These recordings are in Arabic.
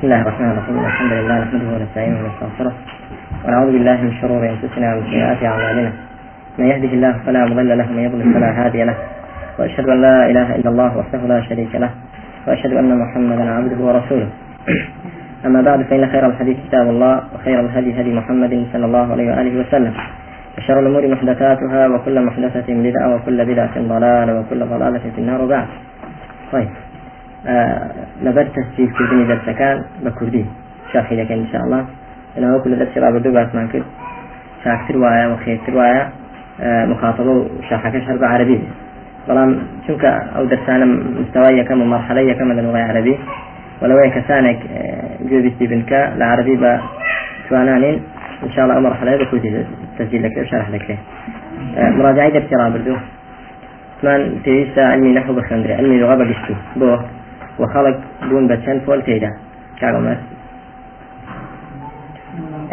بسم الله الرحمن الرحيم. الحمد لله نحمده ونستعينه ونستغفره. ونعوذ بالله من شرور أنفسنا ومن سيئات أعمالنا. من يهده الله فلا مضل له ومن يضلل فلا هادي له. وأشهد أن لا إله إلا الله وحده لا شريك له. وأشهد أن محمدا عبده ورسوله. أما بعد فإن خير الحديث كتاب الله وخير الهدي هدي محمد صلى الله عليه وآله وسلم. وشر الأمور محدثاتها وكل محدثة بدعة وكل بدعة ضلالة وكل ضلالة في النار وبعد طيب. لەبەر تەسجیلکردنی دەرسەکان بە کوردی شاخی دەکەن انشاءله لەنەوە لە دەرسی ڕابردوو باسمان کرد چاکتر وایە و خێرتر وایە مخاطبە و شاخەکەش هەر بە عربی بەڵام چونکە ئەو دەرسانە مستوای یەکەم و مەرحەلەی یەکەمە لە لغای عربی ولەوەی کەسانێک گوێبیستی بنکە لە عربی بە توانانین إن شاء الله أمر حلال بكل تسجيل لك شرح لك. مراجعة درس رابردو ثمان تيسا علمي نحو بخندري. علمي لغة بقشتو بو. وخلق بوون بە چەند فۆل تێدا. کاگەمەر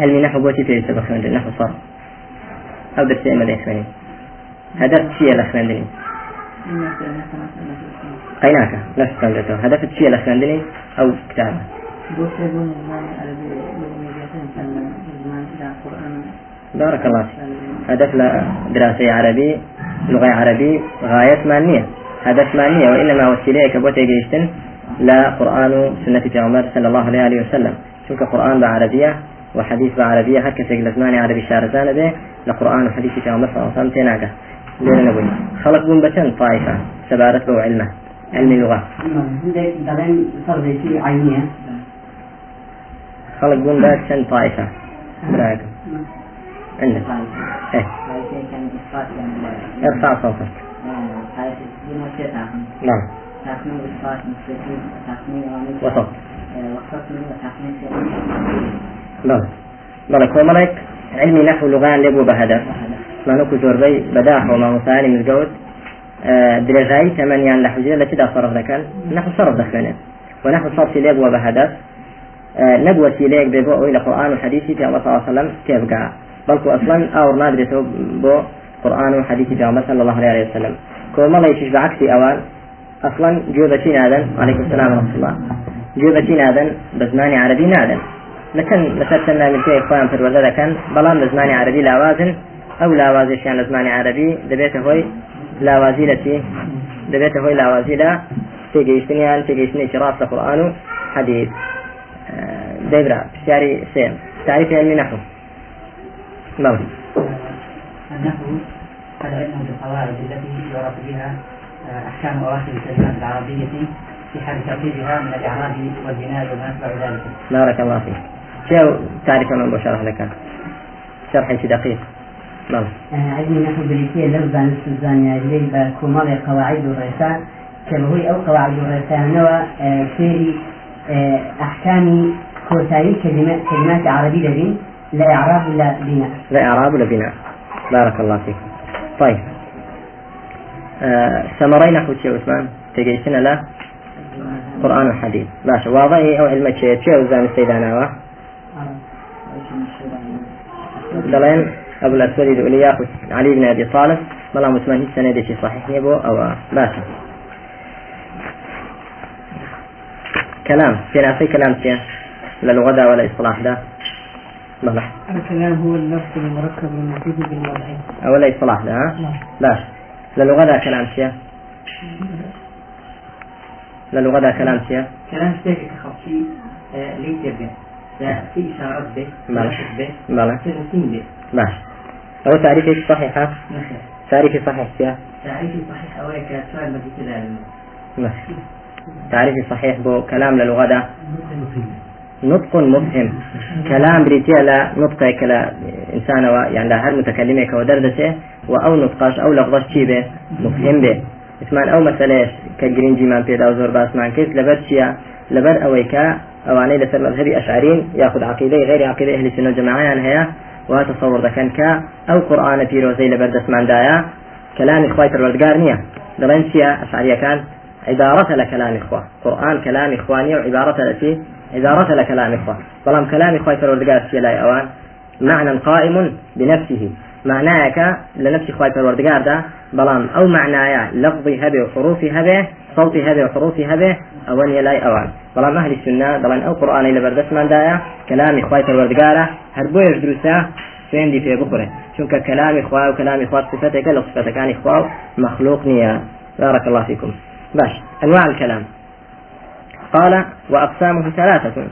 علمی نحو بۆچی پێویستە بە خوێندن؟ نحو صار ئەو دەستی ئێمە دەی خوێنین هەدەف چییە لە خوێندنی؟ قەیناکە. لەس خوێندێتەوە هەدەفت چییە لە خوێندنی؟ ئەو کتابە. بارك الله هدف دراسة عربي لغة عربي غاية مانية هدف مانية وإنما وسيلة كبوتي جيشتن لا قرآن سنة پیغمبر صلى الله عليه وسلم. چونك قرآن بعربية وحديث بعربية. هر كسيك لزمان عربي شارزان به لقرآن وحديث پیغمبر صلى الله عليه وسلم تيناك لين نقول خلق بون بچن طائفة. سبارت بو علمه. علم اللغة خلق بون بچن طائفة. براكم عندك. إيه. ارفع صوتك. نعم. تقنين إثبات مثبتين تقنين وسط وسط وتقنين بله بله كومرك علمي نحو لغان لبو بهدف ما نكو زوربي بداح وما مسالم الجود درجاي ثمانية لحجة التي دا صرف ذكال نحو صرف دخلنا ونحو صرف لبو بهدف نبوة سيليك بيبو إلى قرآن وحديثي في الله صلى الله عليه وسلم. أو نادرته بو قرآن وحديثي في الله صلى الله عليه وسلم. اصلا جوبتي نادن وعليكم السلام ورحمه الله جوبتي نادن بزماني عربي نادن لكن مثلا من في اخوان في الوزارة كان بلان بزماني عربي لاوازن او لاوازي شان لزماني عربي دبيت هوي لاوازي لتي دبيت هوي لاوازي لا تيجيشتنيان تيجيشتني شراف القرآن حديث دبرا بشاري سيم تعريف علمي نحو نعم النحو هذا علم بالقواعد التي يعرف بها أحكام أواخر الكلمات العربية في حال ترتيبها من الإعراب والبناء وما أتبع ذلك. بارك الله فيك. شو تعرف من بشرح لك؟ شرح دقيق. نعم. علمي نحو بريتية لفظا نستزاني إليه بكمال قواعد الرساء كبهوي أو قواعد الرساء نوى سيري أحكام كوتاي كلمات كلمات عربية لبين لا إعراب ولا بناء. لا إعراب ولا بناء. بارك الله فيك. طيب. سمري نحو شيء عثمان تجيسنا لا قرآن وحديث باشا واضح أو علم شيء شيء وزان السيدانا دلين أبو الأسود ياخذ علي بن أبي طالب ملا عثمان هيك سنة شيء صحيح يبو أو باشا كلام في ناسي كلام شيء للغة دا ولا إصلاح دا بلى الكلام هو اللفظ المركب المفيد بالوضعين ولا إصلاح دا ها؟ باش للغة دا كلام شيء للغة دا كلام شيء كلام شيء خفي ليس به في إشارات به بلى. به بلى. تنسين به. باش أو تعريف صحيحة مثلا تعريف صحيح شيء تعريف صحيح أو كسؤال بدي كذا ماشي تعريف صحيح بو كلام للغة دا نطق مفهم. كلام بريتيا لا نطق كلا إنسان يعني لا هر متكلمة كودردسه وأو نطقاش أو لفظش به مفهم به اسمان أو مسألة كجرينجي من بيدا وزور باس من كيس لبر شيا؟ لبر أويكا أواني لسر مذهبي أشعرين يأخذ عقيدة غير عقيدة أهل السنة والجماعة يعني هي وتصور ذكان كا؟ أو قرآن بيروزي لبر دسمان دايا؟ كلام إخوة الوردقار نية دلين شيا أشعرية كان عبارة لكلام إخوة. قرآن كلام إخواني وعبارة عبارة لكلام إخوة. طالما كلام إخوة الوردقار شيا لا أوان معنى قائم بنفسه. معناك لنفس إخوة الوردقار ده بلام أو معنايا لفظي هبه وحروفي هبه صوتي هذا وحروفي هذا أوان يلاي أوان بلام أهل السنة دلان أو قرآن إلى بردس من دايا كلام إخوة الوردقارة هربو يجدرسا فين دي في بخره شنك كلام إخوة وكلام إخوة صفتك لو صفتك عن إخوة مخلوق نيا. بارك الله فيكم. باش أنواع الكلام. قال وأقسامه ثلاثة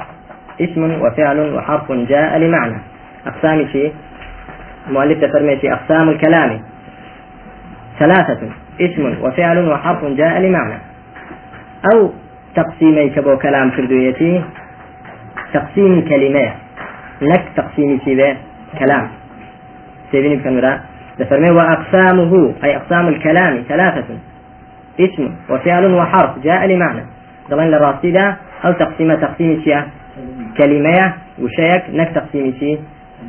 اسم وفعل وحرف جاء لمعنى. أقسام شيء مؤلف تفرمي أقسام الكلام. ثلاثة اسم وفعل وحرف جاء لمعنى. أو تقسيمي كبو كلام كردويتي تقسيم كلمة. نك تقسيم سيبه كلام. سيبيني بكاميرا. تفرمي وأقسامه أي أقسام الكلام ثلاثة اسم وفعل وحرف جاء لمعنى. دڵێن لە ڕاستیدا ئەو تەقسیمە تەقسیمی چیە کەلیمەیە وشەیەک نەک تەقسیمی چی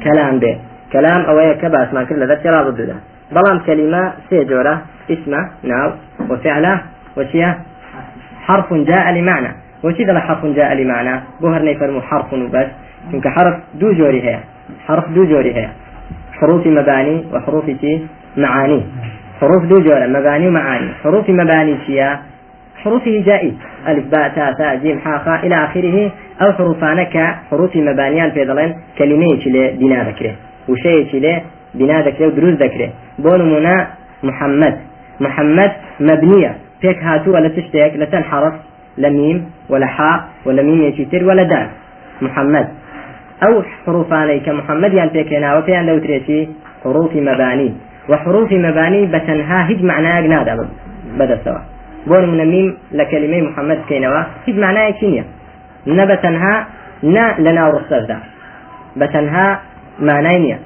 کەلام بێ کەلام ئەوەیە کە باسمان کرد لە دەستی ڕابدودا بەڵام کەلیمە سێ جۆرە اسمە ناو. وفعلە وچیە حرف جاء لمعنى. وشي ذا حرف جاء لمعنى. بوهر نيفرمو حرف وبس. چونك حرف دو جوري هي. حرف دو جوري هي. حروف مباني وحروف معاني. حروف دو جورة. مباني ومعاني. حروف مباني شيا حروفه جائز. ألف باء تاء ثاء جيم حاء خاء إلى آخره. أو حروفان كحروف مبانيان في ظلين كلمة شلي بنا ذكره. وشيء شلي بنا ذكره ودروز ذكره. بون منا محمد. محمد مبنية. فيك هاتو ولا تشتيك لتن حرف لميم ولا حاء ولا ميم يشتر ولا دال. محمد. أو حروفان كمحمد يعني فيك هنا وفي لو تريتي حروف مباني. وحروف مباني بتنها هج معناها نادى بدأ سوا. بۆ منە میم لە کەلیمەی محەممەد بکەینەوە هیچ معنایەکی نییە نە بە تەنها نا لە ناو ڕستەردا بە تەنها مانای نییە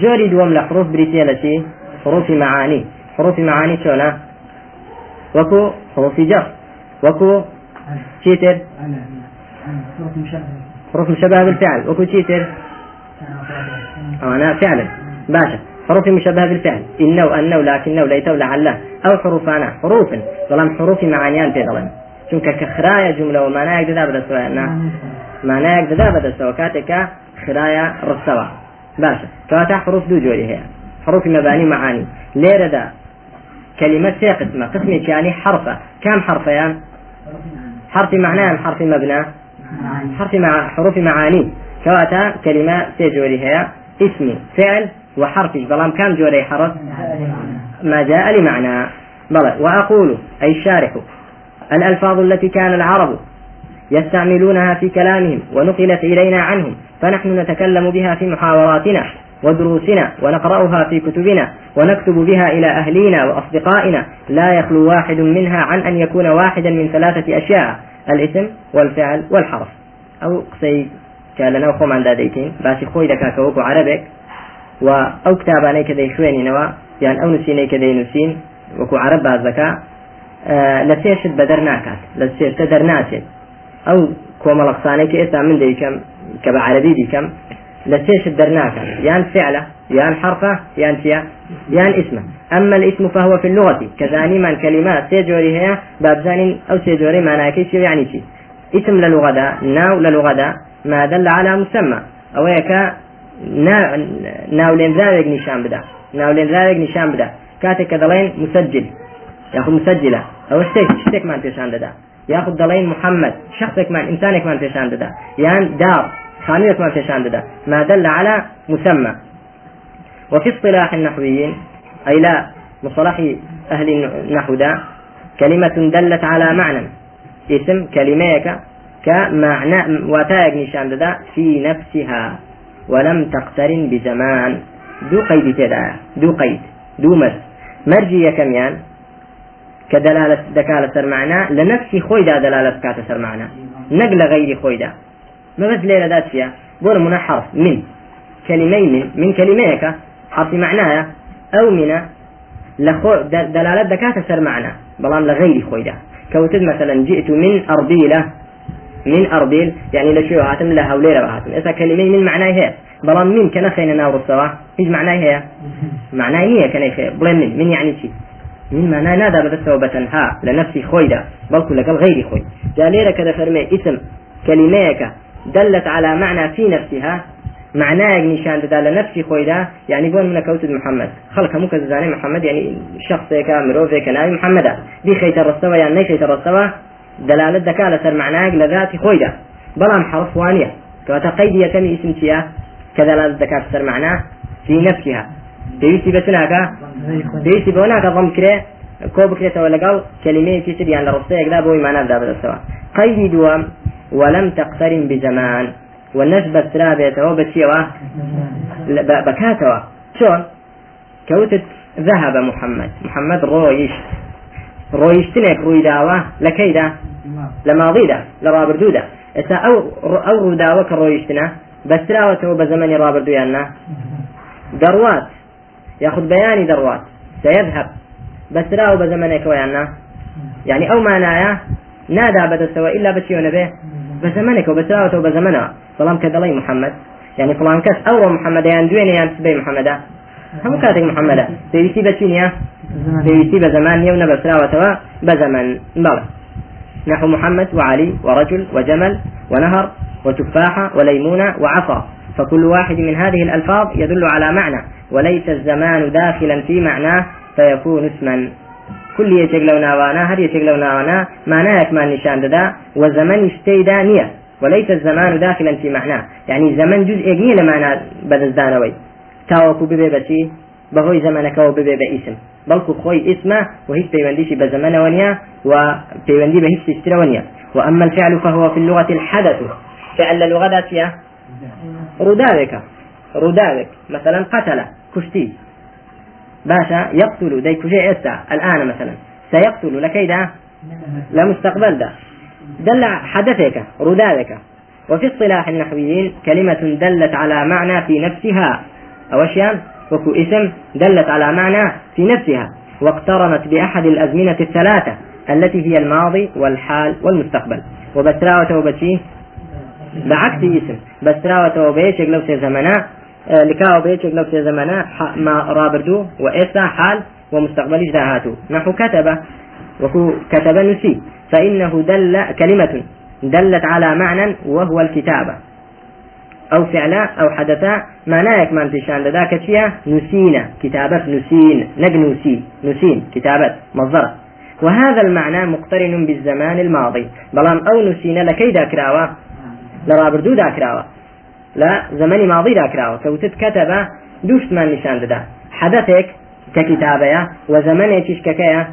جۆری دووەم لە حروف بریتە لە چی حروفی معانی حروفی معانی چۆنە وەکو حروفی جەر وەکو چیتر حروف مشبه بالفعل. وكو تشيتر أنا فعلا. باشا. حروف مشبهة بالفعل. إنه أنه لكنه ليته لعله. أو حروفانا حروف. ظلم حروف معانيان في ظلم چونکە کە خرايە جملة و مانایەک دەدا بەدەستەوەنا مانایەک دەدا بەدەستەوە کاتێکە خرايە ڕستەوە باشە کەواتە حروف دوو جۆری هەیە حروف مباني معاني لێرەدا كلمة سي قسمة. قسمي يعني حرفة. كم حرفيان حرف معناه حرف مبنى حرف مع حروف معاني كواتا كلمة سي جوري هي اسم فعل وحرفي بلام كم جوري حرف؟ ما جاء لمعنى. بلى. وأقول أي الشارح الألفاظ التي كان العرب يستعملونها في كلامهم ونقلت إلينا عنهم فنحن نتكلم بها في محاوراتنا ودروسنا ونقرأها في كتبنا ونكتب بها إلى أهلينا وأصدقائنا. لا يخلو واحد منها عن أن يكون واحدا من ثلاثة أشياء الاسم والفعل والحرف. أو قصي كالنا وخوم عند ديتين. باشي خوي دكا كوكو عربك وأو كتاباني كذي خوينينوا يعني أو نسيني كذي نسين وەکو عرب بازەکە لە سێشت بەدەر ناکات لە سێشتە دەرناچێت. ئەو کۆمەڵە قسانێکی ئێستا من دەیکەم کە بە عربی دیکەم لە سێشت دەرناکات يان فعلة يان حرفة يان تيا يان اسمه أما الاسم فهو في اللغة كذاني من كلمات سيجوري هي بابزانين أو سيجوري معناها كيش يعني شي اسم للغة دا ناو للغة دا ما دل على مسمى. أو هيك ناو لين ذلك نشان بدا. ناو لين ذلك نشان بدا. كاتك دلين مسجل ياخذ مسجلة أو شتيك شتيك ما تيشان ددا ياخذ دلين محمد شخصك من إنسانك ما تيشان ددا يعني دار خانيك ما تيشان ددا ما دل على مسمى. وفي اصطلاح النحويين أي لا مصطلح أهل النحو دا كلمة دلت على معنى. اسم كلميك كمعنى وتاج نشان ددا في نفسها. ولم تقترن بزمان. دو قيد تدا دو قيد دو مر مەرجی یەکەمیان کە دەلالت دەکا لە سەرمانە لە نفسی خۆیدا دەلالت بکاتە سەرمانە نەک لە غەیری خۆیدا مەبەست لێرەدا چیە بۆ نمونە حرف. من؟ كلمة من. من كلميك حرف معناها. أو من لخو دلالة دكاتة سر معنى بلام لغير خويدا كوتد مثلا جئت من أربيلة من أربيل يعني لشيو هاتم لها وليلة هاتم. إذا كلمة من معناه هي بلام من كان خينا ناور السوا إيش معناه هي؟ معناه هي كان خير بلا من. من يعني شيء من معناه نادى بس ها لنفسي خويدا بل كل غير خوي. جاليرة كذا فرمي اسم كلميك دلت على معنى في نفسها. معناه نشان ددا لنفسي خويدا يعني بون من كوتد محمد. خلق مو كزاني محمد يعني شخص كامرو في كناي محمد. دي خيت الرسوا يعني ني خيت الرسوا دلالة دكا لسر معناه لذاتي خويدا. بلام حرف وانية. كواتا قيد كم اسم تيا كدلالة دكا لسر معناه في نفسها. بيوتي بسناكا بيوتي بوناكا ضم كري كۆ بکرێتەوە لەگەڵ کلمەیەکی تریان لە ڕستەیەکدا بۆی مانادا بدەستەوە قەیدی دووەم ولم تقترن بزمان. والنسبة ترابێتەوە بەچیەوە بكاتەوە شون كوتت ذهب محمد. محمد رويش. ڕۆیشتنێک ڕوویداوە لەکەیدا لە ماڵیدا لە ڕابردوودا. ئێستا ئەو ئەو ڕووداوە کە ڕۆیشتنە بەستراوەتەوە بە زمانی ڕابردویان نا؟ دەڕوات یاخود بەیانی دەڕوات. سەیەذهب. بەستراوە بە زمانێکەوەیان نا؟ یعنی ئەو مانایە نادا بەدەستەوە ئللا بەچیەوە نەبێ بە زمانێکەوە بەستراوەتەوە بە زمانەوە. بەڵام کە دەڵی محەممەد. یعنی فڵان کەس ئەوڕۆ محەممەدەیان دوێنەیان سبەی محەممەدا. هم كاتك محمد. بيسي بچينيا بيسي بزمان. يوم بسرا وتوا بزمن بلى. نحو محمد وعلي ورجل وجمل ونهر وتفاحة وليمونة وعصا. فكل واحد من هذه الألفاظ يدل على معنى. وليس الزمان داخلا في معناه فيكون اسما. كل يشك لو ناوانا هر يشك لو ناوانا. معناه ما نشان ددا وزمن اشتيدا نية. وليس الزمان داخلا في معناه. يعني زمن جزء نية تاوكو ببي بشي بهوي زمنك وببي باسم بلكو خوي اسمه وهيش بيونديش بزمن ونيا وبيوندي بهيش تشتري ونيا. وأما الفعل فهو في اللغة الحدث. فعل اللغة ذاتية؟ رداذك رداذك مثلا قتل كشتي. باشا يقتل. دي كجي إستا. الآن مثلا. سيقتل. لكيدا لمستقبل ده. دل حدثك. ردادك وفي اصطلاح النحويين كلمة دلت على معنى في نفسها. أو أشياء وكو اسم دلت على معنى في نفسها واقترنت بأحد الأزمنة الثلاثة التي هي الماضي والحال والمستقبل. وبسراوة وبشي؟ بعكس اسم بسراوة وبيش لو زمنا لكاو بيتشك لو في زمانا ما رابردو وإسا حال ومستقبل هاتو نحو كتب وكو كتب نسي. فإنه دل كلمة دلت على معنى وهو الكتابة. أو فعلا أو حدثا ما انتشان لذاك فيها نسينا كتابة نسين. نجنوسي نسين. كتابة مصدر وهذا المعنى مقترن بالزمان الماضي. بلان أو نسينا لكي ذاكراوة لرابردو ذاكراوة لا زمني ماضي ذاكراوة كوتت كتب دوشتمان نشان ددا حدثك ككتابة وزمنك ككيا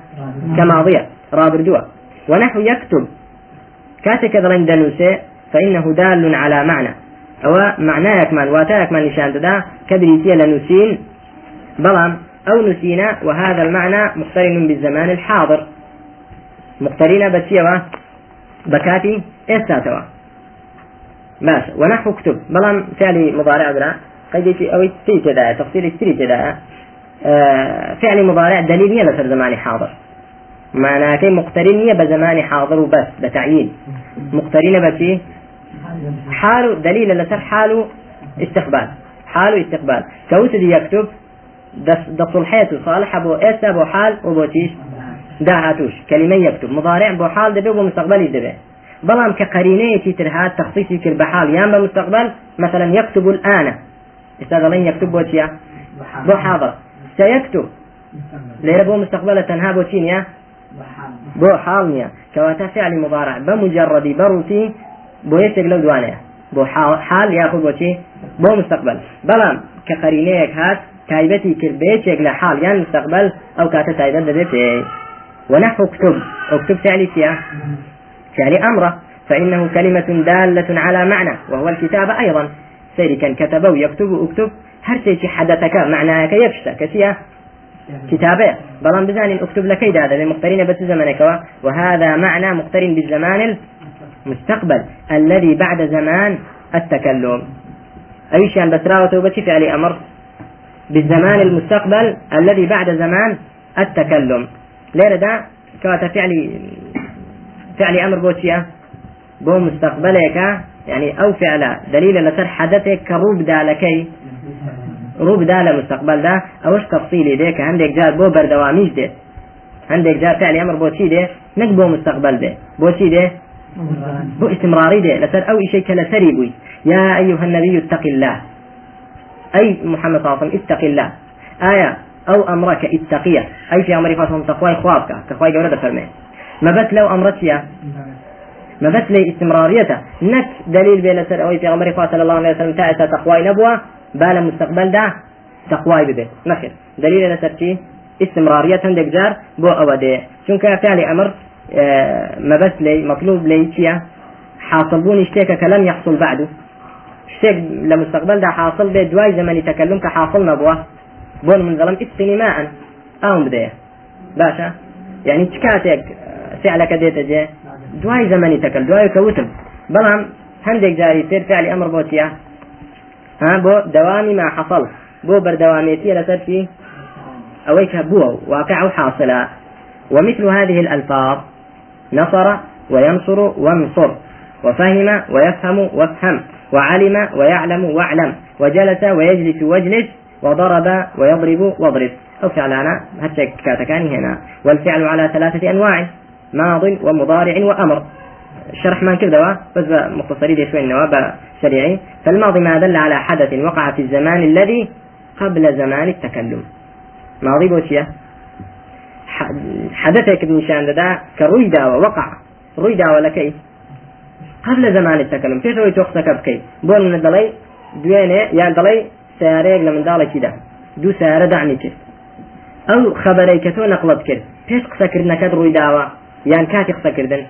كماضية. رابردوة ونحو يكتب. كاتك ذلين دنوسي فإنه دال على معنى. أو معناه يكمن واتا يكمن نشان ددا كبريتيا لنسين بلام أو نسينا وهذا المعنى مقترن بالزمان الحاضر. مقترنة بسيوة بكاتي استاتوا باش ونحو اكتب. بلام فعلي مضارع برا قيدي أو تي كذا تفصيل تري كذا آه فعلي مضارع دليل نية لسر زماني حاضر. معناه كي مقترنية بزمان حاضر وبس بتعيين. مقترنة بشي حاله دليل لسر حاله استقبال. حاله استقبال. كوتدي يكتب ده صلحية صالحة بو إسا بو حال وبو تيش ده هاتوش. كلمة يكتب. مضارع بو حال دبي وبو مستقبل دبي. بەڵام کە قەرینەیەکی تر هات تەخصیصی کرد بە حاڵ یان بە مستقبل مثلا يكتب الآن. ئێستا دەڵێن يكتب بۆ چیە بۆ حاضر. سيكتب. مستقبلە تەنها بۆ چی نیە بۆ حاڵ نییە کەواتە فعلی مضارع. بمجردی بەڕووتی بۆ یەکێک لەو دوانەیە. بۆ حال یاخود بۆچی بۆ مستقبل کە قەرینەیەک هات کرد بێچێک لە حال یان مستقبل ئەو کاتە تایبەت دەبێت ونحو اكتب. اكتب فعلي فيها أمره فإنه كلمة دالة على معنى. وهو الكتابة أيضا. سيري كان كتب ويكتب اكتب هر شيء حدثك معناك يفشى كسيا كتابة بلان بزان اكتب لك هذا مقترين بس زمنك وهذا معنى مقترن بالزمان المستقبل الذي بعد زمان التكلم. أي شيء بسراوة توبتي فعل أمر بالزمان المستقبل الذي بعد زمان التكلم. ليه ده كواتا فعلي فعل أمر بوتشيا بو مستقبلك يعني أو فعل دليل لسر حدثك كروب دالكي روب دال مستقبل ده. أوش تفصيلي ده؟ عندك جار بو بردواميش ده. عندك جار فعل أمر بوتشي ده. نك بو مستقبل ده. بوتشي ده بو استمراري ده لسر شيء كلا سري بوي. يا أيها النبي اتق الله. أي محمد صلى الله عليه وسلم اتق الله. آية أو أمرك اتقية. أي في أمر فاصل تقوى خوابك تقوى جورة فرمي. ما بس لو أمرت يا؟ ما بس لي استمراريته نك دليل بين سر أو في أمر صلى الله عليه وسلم تأتى تقوى نبوة بالا مستقبل ده تقوى بده. نخير. دليل لسر استمرارية عندك جار بو أودي چونك فعل أمر؟ مەبەست لی مطلوب لی چییە؟ حاصل بوونی شتێکە کە لەم یحصل بعد شتێک لە مستقبلدا حاصل بێ دوای زەمەنی تەکەلم کە حاصل نەبووە. بۆن من دەڵم ئیسقینی ماعن ئاوم بدەیە. باشە؟ یعنی چ کاتێک فعلەکە دێتە جێ؟ دوای زەمەنی تەکەل دوای کەوتم. بەڵام هەندێک جاری سێر فعلی ئەمر بۆ چییە؟ ها بۆ دەوامی ما حەصل بۆ بەردەوامێتی لەسەر چی؟ ئەوەی کە بووە واقع و حاصلە. ومثل هذه الألفاظ. نصر وينصر وانصر وفهم ويفهم وافهم وعلم ويعلم واعلم وجلس ويجلس واجلس وضرب ويضرب واضرب. فعلانا هتشك كاتكاني هنا. والفعل على ثلاثة أنواع ماض ومضارع وأمر. الشرح ما كذا بس مختصري دي شوي النواب شريعي فالماضي ما دل على حدث وقع في الزمان الذي قبل زمان التكلم. ماضي بوشيا حدثك نشان دا كروي داوة وقع روي داوة لكي قبل زمان التكلم. كيف روي توختك بكي بول من الدلي دوينة يعني دلي سيارەیەک لە منداڵێکیدا دوو سیارە دامی کرد ئەو خەبەرەی کە تۆ نەقڵت کرد پێش قسەکردنەکەت ڕووی داوە یان کاتی قسەکردن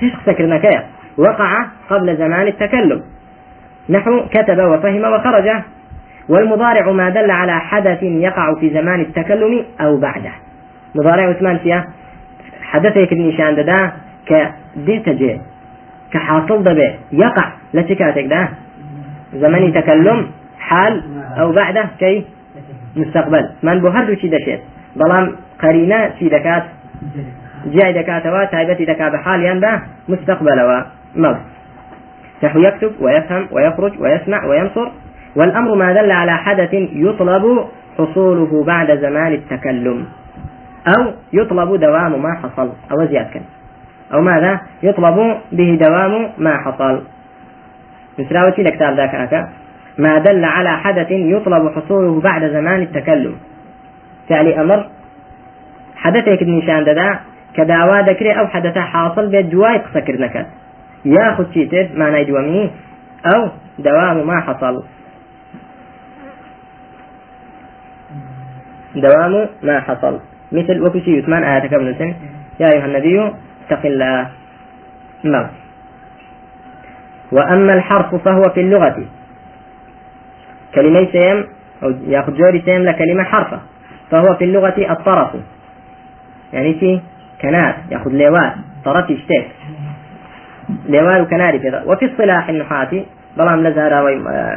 پێش قسەکردنەکەیە وقع قبل زمان التكلم. نحو كتب وفهم وخرج. والمضارع ما دل على حدث يقع في زمان التكلم أو بعده. مضارع عثمان فيها. حدث نشان دا كديت جي كحاصل دبي يقع لتكاتك ده زمن تكلم حال أو بعده كي مستقبل. من بو هردو چی دەشێت بەڵام قەرینە چی دەکات جای دەکاتەوە تایبەتی دەکا بە حالیان بە مستقبلەوە مەڵ نحو يكتب ويفهم ويخرج ويسمع وينصر. والأمر ما دل على حدث يطلب حصوله بعد زمان التكلم. أو يطلب دوام ما حصل. أو زيادة أو ماذا؟ يطلب به دوام ما حصل. مثل لكتاب ذاك ما دل على حدث يطلب حصوله بعد زمان التكلم. فعل أمر حدثك نشان ددا كداوا دكري أو حدث حاصل بيت جواي قسكر نكت. ياخذ شيتر معنى دوامي أو دوام ما حصل. دوام ما حصل. مثل وكشي يثمان آياتك ابن سن يا أيها النبي اتق الله. نعم. وأما الحرف فهو في اللغة. كلمة سيم أو يأخذ جوري سيم لكلمة حرفة. فهو في اللغة الطرف. يعني في كنار يأخذ لواء طرف يشتك لواء وكناري في وفي اصطلاح النحاة بلام لزهر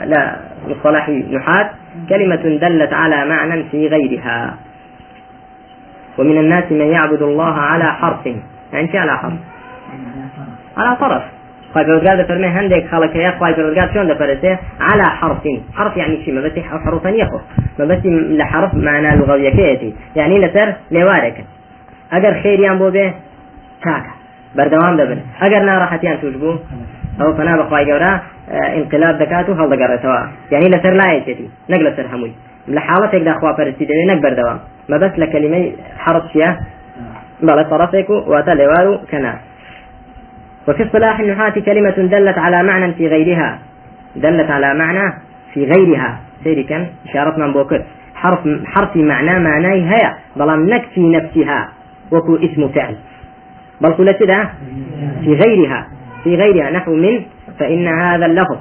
لا مصطلح نحاة كلمة دلت على معنى في غيرها. ومن الناس من يعبد الله على حرف. يعني على حرف. على طرف. خواهي پروردگار فرمي هندك خلق يا خواهي پروردگار شلون دفرسه على حرف. حرف يعني شيء ما بس حروفا يخو ما بس لحرف معنى لغوية كيتي يعني لسر لوارك اگر خيريان بو به تاكا بردوام دبن اگر ناراحتيان توش بو أو فنا بخواهي قورا انقلاب دكاتو هل دقرتوا يعني لسر لا يتي نقل سر هموي لحالتك خوا فرسي دوي نك بردوام ما بس لكلمة حرف شيا بلا طرفك لوارو كنا وفي اصطلاح النحاة كلمة دلت على معنى في غيرها. دلت على معنى في غيرها. سيري كان إشارة من بوكر. حرف حرف معنى معناه هي بلام نك في نفسها. وكو اسم فعل. بل قلت في غيرها. في غيرها. نحو من فإن هذا اللفظ.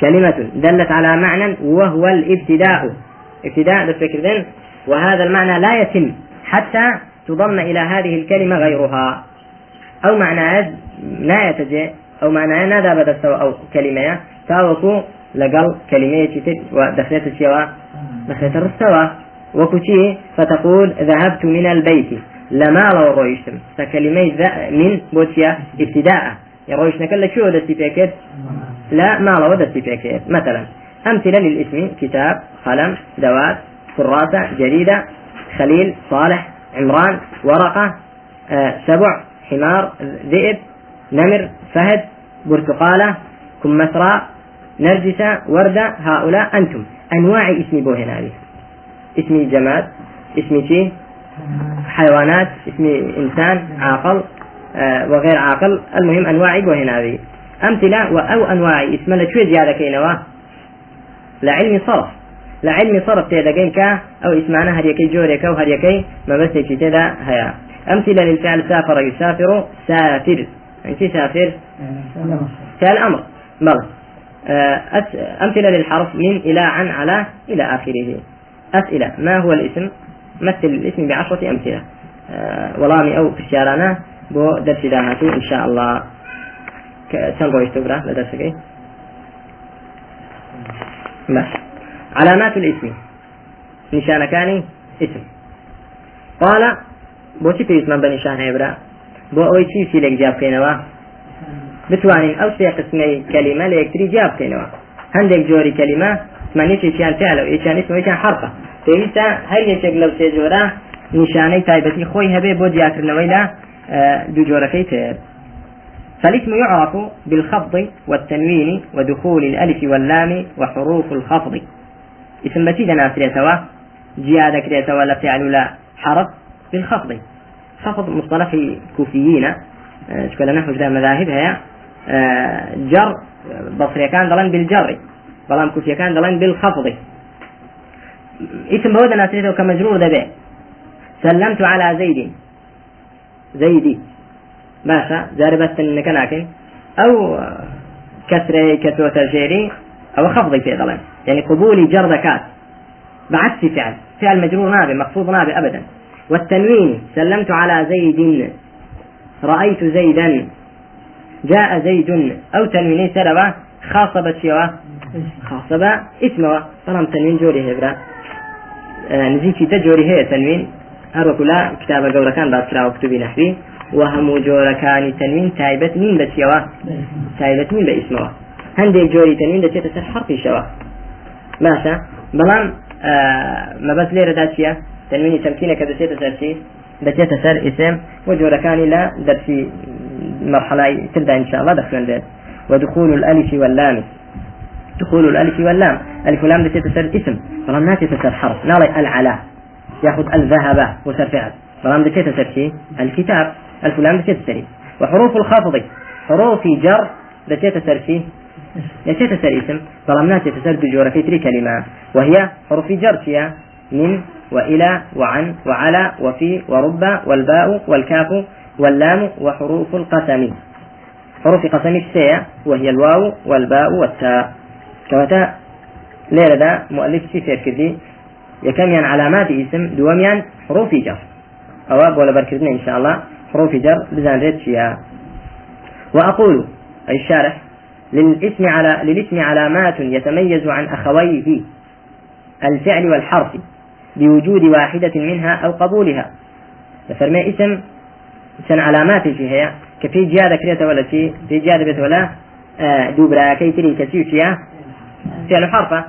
كلمة دلت على معنى وهو الابتداء. ابتداء بالفكر وهذا المعنى لا يتم حتى تضم إلى هذه الكلمة غيرها. أو معناه نایەتە ئەو مانایە نادا بەدەستەوە ئەو کەلیمەیە تاوەکو لەگەڵ کەلیمەیەکی تر دەخرێتە چێوە دەخرێتە ڕستەوە وەکو چی فتقول ذهبت من البيت. لما لو رويشتم. فكلمة من بوتيا ابتداء. يرويشنا لك شو دستي بيكت لا ما لو دستي بيكت مثلا. أمثلة للاسم كتاب قلم دوات كراسة جريدة خليل صالح عمران ورقة آه سبع حمار ذئب نمر فهد برتقالة كمثرى نرجسة وردة هؤلاء أنتم. أنواع اسمي بو هنا اسمي جماد اسمي شي حيوانات اسمي إنسان عاقل آه وغير عاقل. المهم أنواع بو هنا أمثلة أو أنواع. اسم لشو زيادة لعلم صرف. لعلم صرف تيدا كا أو اسمعنا هريكي جوريكا وهريكي ما بس تيدا هيا. أمثلة للفعل سافر يسافر سافر. أنت سافر؟ فعل أمر بلى آه، أمثلة للحرف من إلى عن على إلى آخره. أسئلة ما هو الاسم؟ مثل الاسم بعشرة أمثلة. آه، ولامي أو في الشارع بو درس داهاتي إن شاء الله. چەند ڕۆیشتە برا لە باش علامات الاسم. نیشانەکانی اسم. قال بۆچی پێویستمان بە نیشان هەیە برا؟ بۆ ئەوەی چی سیلێک جیاب بکەینەوە؟ بتوانین ئەو سێ قسمەی کەلیمە لە یەکتری جیاب بکەینەوە. هەندێک جۆری کەلیمە مانێکێکیان فعل و یەکیان اسم یەکیان حرفە. پێویستە هەر یەکێک لەو سێ جۆرە نیشانەی تایبەتی خۆی هەبێ بۆ دیاکردنەوەی لە دوو جۆرەکەی تر فالاسم يعرف بالخفض والتنوين ودخول الألف واللام وحروف الخفض. اسم بتيدا ناسريتوا جيادة كريتوا ولا فعل لا حرف بالخفض. خفض مصطلح كوفيين. آه، شكل نحو ذا مذاهب هي آه، جر بصري كان دلان بالجر بلان كوفي كان دلان بالخفض. اسم بودا ناسريته كمجرور به. سلمت على زيد. زيدي. باشا بس إنك لكن أو كسر كسر ترجيري أو خفضي في ظلم. يعني قبولي جر ذكات بعكس فعل. فعل مجرور نابي مخفوض نابي ابدا. والتنوين سلمت على زيد. رأيت زيدا. جاء زيد. أو تنويني سلبة خاصة بشيوة خاصة باسمه طالما تنوين جوري هبرا آه نزيكي تجوري هي تنوين. هەروەکو لا کتابە گەورەکان باسراوە کتوبی نحوی و هەموو جۆرەکانی تەنوین تایبەت نین بە چیەوە تایبەت نین بە ئیسمەوە هەندێک جۆری تەنوین دەچێتە سەر حرفیشەوە باشە بەڵام مەبەست لێرەدا چییە تەنوینی تەمکینە کە دەچێتە سەرچی دەچێتە سەر ئیسم و جۆرەکانی لە دەرسی مرحلة تبدأ إن شاء الله دخلنا ودخول الألف واللام. دخول الألف واللام. ألف واللام تسر اسم. فلان ناتي تسر حرف. نالي العلا. ياخذ الذهب وسر فعل. بلام دكيت سرشي الكتاب. الفلان دكيت سري وحروف الخفض. حروف جر. دكيت سرشي دكيت سر اسم. بلام ناتي تسر بجورة في تري كلمة. وهي حروف جر فيها من وإلى وعن وعلى وفي ورب والباء والكاف واللام وحروف القسم. حروف قسم السيا وهي الواو والباء والتاء. كواتا ليلة مؤلف سير كذي يكميان علامات اسم دوميان حروف جر. أو ولا بركزنا إن شاء الله. حروف جر بزان ريت فيها وأقول أي الشارح للاسم على للاسم علامات يتميز عن أخويه الفعل والحرف بوجود واحدة منها أو قبولها. ففرمي اسم سن علامات في هي. كفي جيادة كريتا ولا شيء في جيادة بيت ولا آه، دوبرا كي تري كسيوشيا فعل حرفة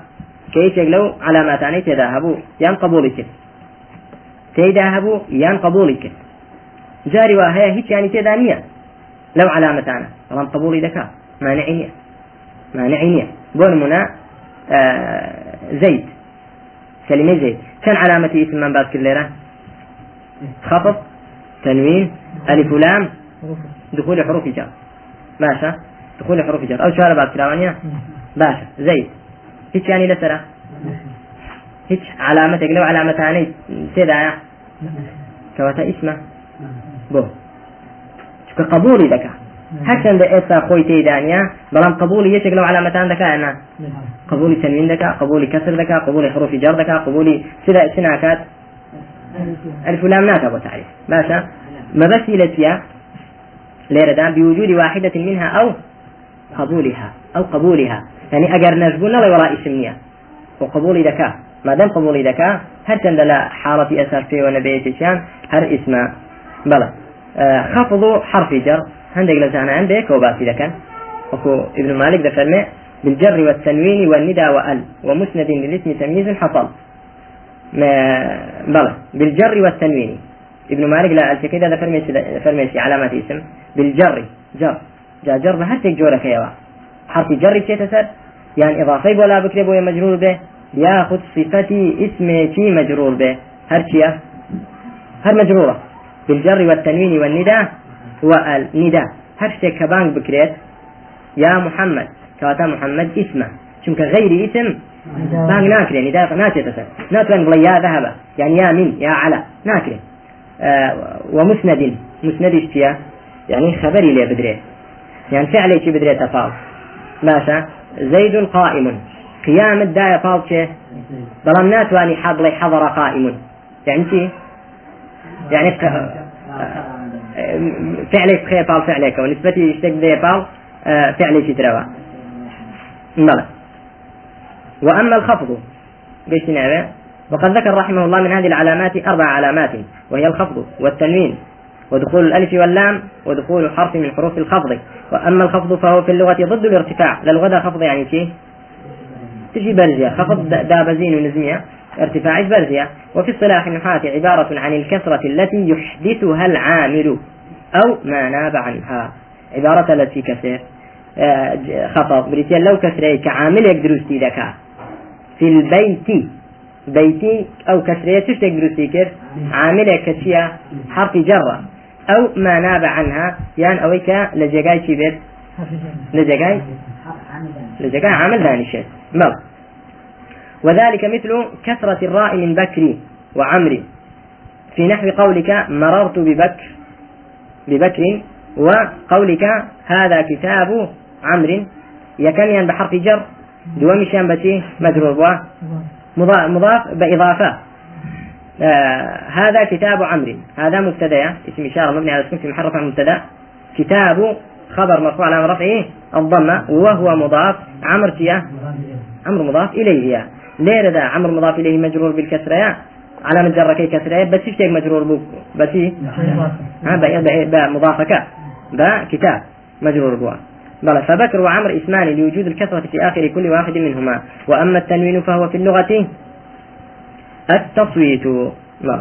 كيشك لو علاماتاني تذهبوا يان قبولك تذهبوا يان قبولك جاري وهي هيك يعني تدانية. لو علامتانا طالما قبولي ذكاء مانعية مانعية بون منا آه زيد كلمة زيد كان علامة اسم من بعد كل خفض تنوين ألف لام دخول حروف جر باشا. دخول حروف جر أو شو بعد كلامانيا باشا. زيد هیچ ینی لەسرە هیچ علامەتێک لەو علامەتانەی تێدایە کەواتە ئیسمە بۆ. چکە قبولی دەکا. هەرچەندە ئێستا خۆی تێدانیا بەڵام قبولی یەکێک لەو علامەتان دەکایە قبولی تەنوین دەکا قبولی کەسر دەکا قبولی حروفی جەر دەکا قبولی سدا سناکات ألف لام ناتا بو تعريف باشا مبسي لتيا ليردا بوجود واحدة منها أو قبولها أو قبولها يعني أجر نجبون لا وراء اسمية وقبول ذكاء ما دام قبول ذكاء هل تند لا حالة أسر في ونبيت شان هر اسم بلى آه خفض حرف جر. عندك لزانا عندك وباسي ذكاء وكو ابن مالك ذكر بالجر والتنوين والندى وال ومسند للاسم تمييز حصل. بلى بالجر والتنوين. ابن مالك لا التكيد هذا فرميسي فرميسي علامات اسم. بالجر جر. جا جر هر تك جورك يا حرف جر تسر؟ يعني إضافي ولا بكري بو مجرور به. ياخذ صفتي اسمي مجرور به. هرشيا هر مجرورة. بالجر والتنوين والنداء والنداء. هر شيء كبانك بكريت يا محمد كواتا محمد اسمه چونك غير اسم بانك ناكري نداء ناكري ناتوان بلا يا ذهب يعني يا من يا على ناكري آه ومسند مسند اشتيا يعني خبري لي بدري يعني فعلي شي بدري تفاضل ماشا زيد قائم قيام الداية فاضشة بلام ناتواني حضلي حضر قائم يعني شي يعني فعلك خير فال فعلك ونسبتي يشتك ذي فال آه، فعلي ترى. بلى وأما الخفض قيش نعبه وقد ذكر رحمه الله من هذه العلامات أربع علامات وهي الخفض والتنوين ودخول الألف واللام ودخول حرف من حروف الخفض. وأما الخفض فهو في اللغة ضد الارتفاع. للغة خفض يعني شيء؟ تجي برزية خفض دابزين ونزمية. ارتفاع برزية وفي اصطلاح النحاة عبارة عن الكسرة التي يحدثها العامل أو ما ناب عنها. عبارة التي كسر آه، خفض بريتيا لو كسره كعامل يقدر ذكاء في البيت بيتي أو كسرية تشتك دروستي كر عاملة كتشيا حرف جرة أو ما ناب عنها. يعني أويك لجاي شي بيت؟ لجاي لجاي عامل ثاني شيء. مر وذلك مثل كثرة الراء من بكري وعمري في نحو قولك مررت ببكر ببكر وقولك هذا كتاب عمرو يكن بحرف جر دومشان بشي مجرور مضاف بإضافة. آه هذا كتاب عمرو هذا مبتدا اسم إشارة مبني على السكون في محل رفع مبتدا. كتاب خبر مرفوع على رفعه الضمة وهو مضاف. عمر تيا عمر مضاف إليه. ليه ذا عمر مضاف إليه مجرور بالكسرة على مجرة كي كسرة بس يشتيك مجرور بوك؟ بس ها بقى مضافك. با كتاب مجرور بوا. بلى فبكر وعمر اسمان لوجود الكثرة في آخر كل واحد منهما. وأما التنوين فهو في اللغة. التصويت. لا